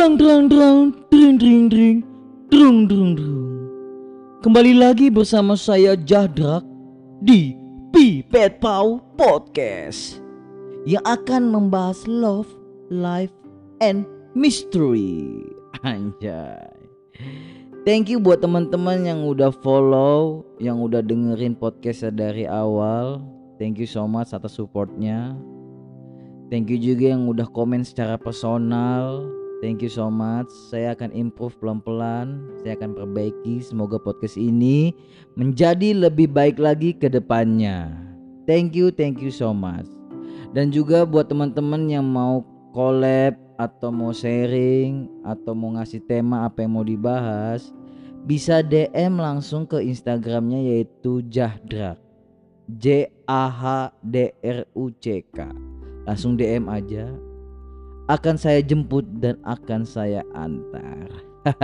Drang drang drang, dring dring dring, drung drung drung. Kembali lagi bersama saya Jadrak di Pipet Pau Podcast yang akan membahas love, life, and mystery. Anjay. Thank you buat teman-teman yang udah follow, yang udah dengerin podcastnya dari awal. Thank you so much atas supportnya. Thank you juga yang udah komen secara personal. Thank you so much. Saya akan improve pelan-pelan. Saya akan perbaiki. Semoga podcast ini menjadi lebih baik lagi ke depannya. Thank you, thank you so much. Dan juga buat teman-teman yang mau collab atau mau sharing atau mau ngasih tema apa yang mau dibahas, bisa DM langsung ke Instagramnya yaitu Jahdrak. J A H D R U C K. Langsung DM aja akan saya jemput dan akan saya antar.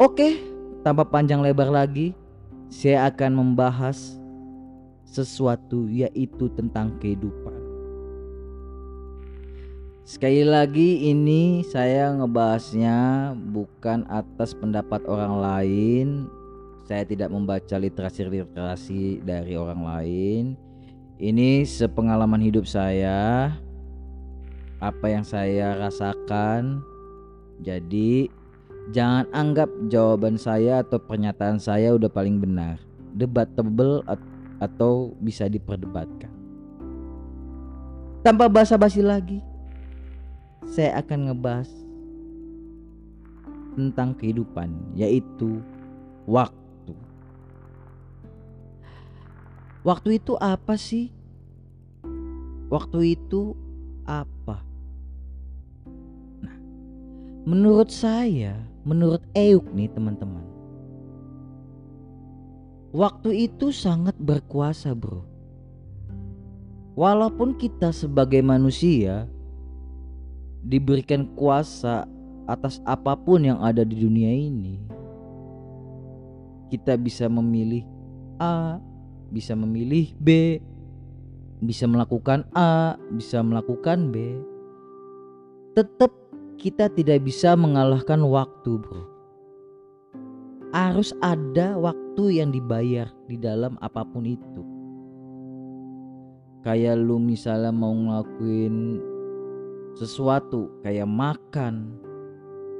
Oke, tanpa panjang lebar lagi, saya akan membahas sesuatu yaitu tentang kehidupan. Sekali lagi ini saya ngebahasnya bukan atas pendapat orang lain. Saya tidak membaca literasi-literasi dari orang lain. Ini sepengalaman hidup saya apa yang saya rasakan. Jadi jangan anggap jawaban saya atau pernyataan saya udah paling benar, debatable atau bisa diperdebatkan. Tanpa basa-basi lagi, saya akan ngebahas tentang kehidupan, yaitu waktu. Waktu itu apa sih? Waktu itu apa? Menurut saya, menurut Euk nih teman-teman. Waktu itu sangat berkuasa bro. Walaupun kita sebagai manusia diberikan kuasa atas apa pun yang ada di dunia ini. Kita bisa memilih A, bisa memilih B, bisa melakukan A, bisa melakukan B. Tetap kita tidak bisa mengalahkan waktu, bro. Harus ada waktu yang dibayar di dalam apa pun itu. Kayak lu misalnya mau ngelakuin sesuatu, kayak makan,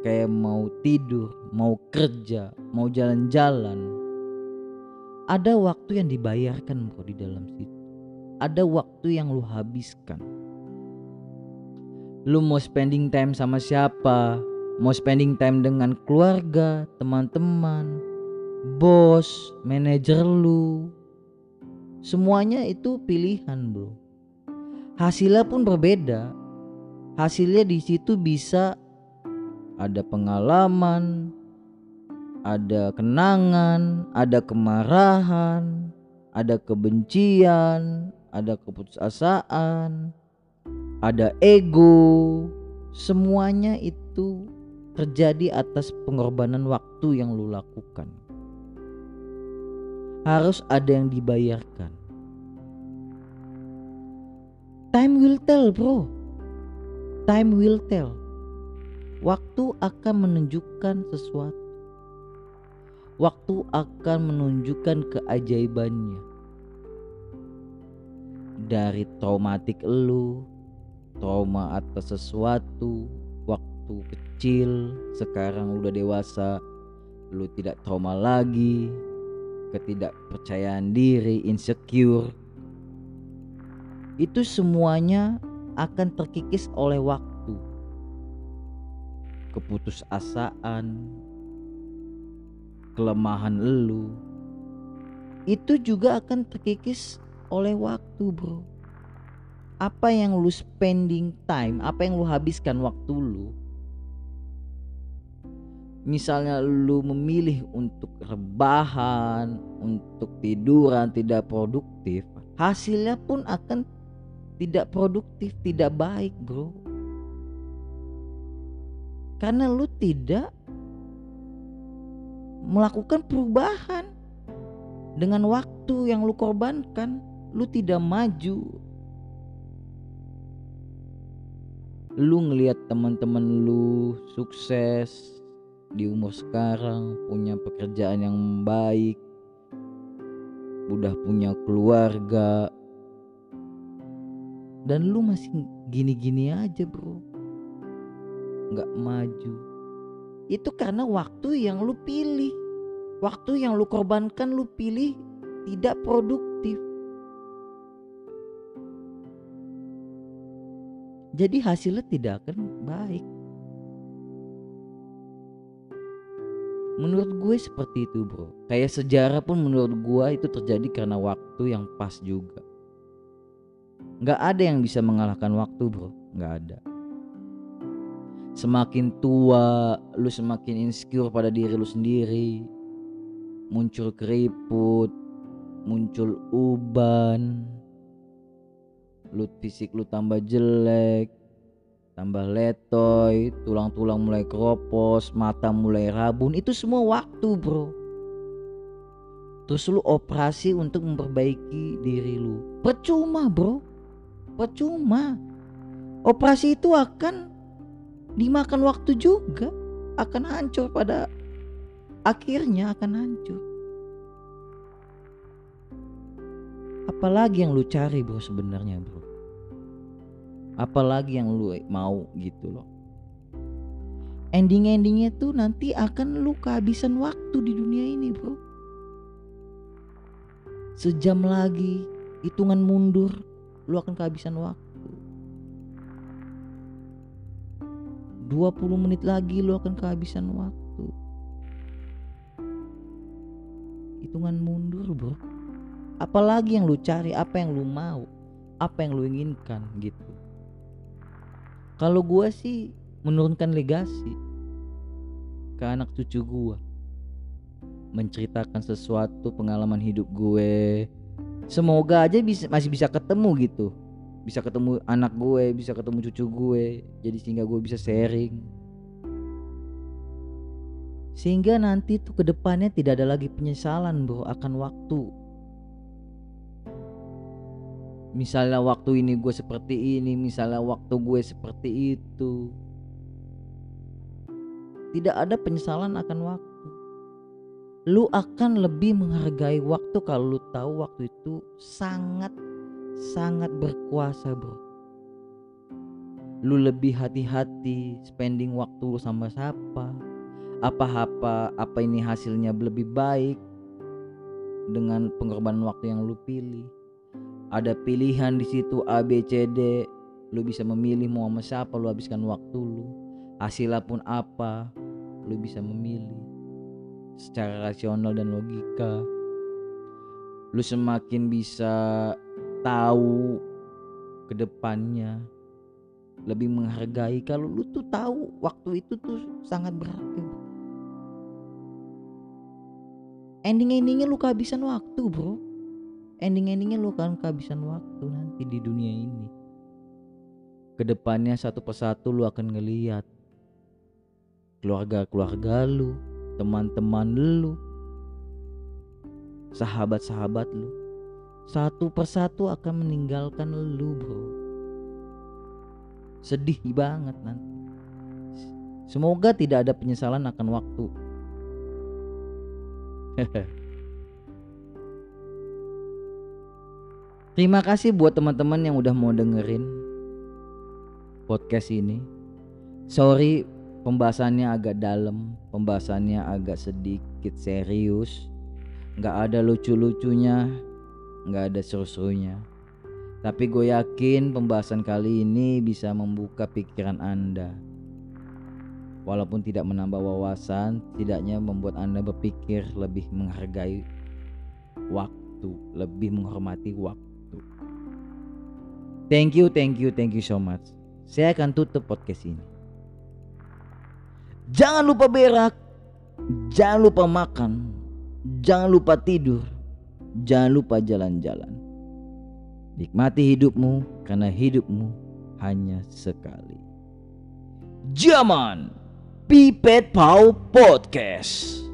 kayak mau tidur, mau kerja, mau jalan-jalan. Ada waktu yang dibayarkan bro di dalam situ. Ada waktu yang lu habiskan lu mau spending time sama siapa? Mau spending time dengan keluarga teman-teman bos manajer lu? Semuanya itu pilihan bro. Hasilnya pun berbeda. Hasilnya di situ bisa ada pengalaman ada kenangan ada kemarahan ada kebencian ada keputusasaan ada ego, semuanya itu terjadi atas pengorbanan waktu yang lu lakukan. Harus ada yang dibayarkan. Time will tell, bro. Time will tell. Waktu akan menunjukkan sesuatu. Waktu akan menunjukkan keajaibannya. Dari traumatik lu, trauma atas sesuatu waktu kecil sekarang udah dewasa lu tidak trauma lagi ketidakpercayaan diri insecure. Itu semuanya akan terkikis oleh waktu. Keputusasaan kelemahan lu itu juga akan terkikis oleh waktu bro apa yang lu spending time, apa yang lu habiskan waktu lu. Misalnya lu memilih untuk rebahan, untuk tiduran tidak produktif, hasilnya pun akan tidak produktif, tidak baik, Bro. Karena lu tidak melakukan perubahan dengan waktu yang lu korbankan, lu tidak maju, lu ngelihat teman-teman lu sukses di umur sekarang punya pekerjaan yang baik udah punya keluarga dan lu masih gini-gini aja bro. Nggak maju. Itu karena waktu yang lu pilih. Waktu yang lu korbankan lu pilih tidak produktif jadi hasilnya tidak akan baik. Menurut gue seperti itu bro. Kayak sejarah pun menurut gue itu terjadi karena waktu yang pas juga. Gak ada yang bisa mengalahkan waktu bro. Gak ada. Semakin tua lu semakin insecure pada diri lu sendiri. Muncul keriput Muncul uban lu fisik lu tambah jelek tambah letoy tulang-tulang mulai keropos mata mulai rabun. Itu semua waktu bro. Terus lu operasi untuk memperbaiki diri lu. Percuma bro. Percuma. Operasi itu akan dimakan waktu juga. Akan hancur pada akhirnya akan hancur apalagi yang lu cari bro sebenarnya bro. Apalagi yang lu mau gitu loh. Ending-endingnya tuh nanti akan lu kehabisan waktu di dunia ini bro. Sejam lagi hitungan mundur lu akan kehabisan waktu. 20 menit lagi lu akan kehabisan waktu. Hitungan mundur bro apalagi yang lu cari apa yang lu mau apa yang lu inginkan gitu kalau gue sih menurunkan legasi ke anak cucu gue. Menceritakan sesuatu pengalaman hidup gue. Semoga aja bisa masih bisa ketemu gitu. Bisa ketemu anak gue, bisa ketemu cucu gue. Jadi sehingga gue bisa sharing. Sehingga nanti tuh ke depannya tidak ada lagi penyesalan bro akan waktu misalnya waktu ini gue seperti ini misalnya waktu gue seperti itu. Tidak ada penyesalan akan waktu. Lu akan lebih menghargai waktu kalau lu tahu waktu itu sangat sangat berkuasa bro. Lu lebih hati-hati spending waktu lu sama siapa apa-apa apa ini hasilnya lebih baik dengan pengorbanan waktu yang lu pilih ada pilihan di situ A B C D. Lu bisa memilih mau sama siapa lu habiskan waktu lu. Hasilnya pun apa lu bisa memilih. Secara rasional dan logika. Lu semakin bisa tahu ke depannya. Lebih menghargai. Kalau lu tuh tahu waktu itu tuh sangat berharga ending-endingnya lu kehabisan waktu bro ending-endingnya lu akan kehabisan waktu nanti di dunia ini. Ke depannya satu persatu lu akan ngeliat keluarga-keluarga lu teman-teman lu sahabat-sahabat lu. Satu persatu akan meninggalkan lu bro. Sedih banget nanti. Semoga tidak ada penyesalan akan waktu Terima kasih buat teman-teman yang udah mau dengerin podcast ini. Sorry pembahasannya agak dalam, pembahasannya agak sedikit serius. Nggak ada lucu-lucunya, nggak ada seru-serunya. Tapi gue yakin pembahasan kali ini bisa membuka pikiran Anda. Walaupun tidak menambah wawasan, tidaknya membuat Anda berpikir lebih menghargai waktu, lebih menghormati waktu. Thank you, thank you, thank you so much. Saya akan tutup podcast ini. Jangan lupa berak, jangan lupa makan, jangan lupa tidur, jangan lupa jalan-jalan. Nikmati hidupmu karena hidupmu hanya sekali. Zaman Pipet Pau Podcast.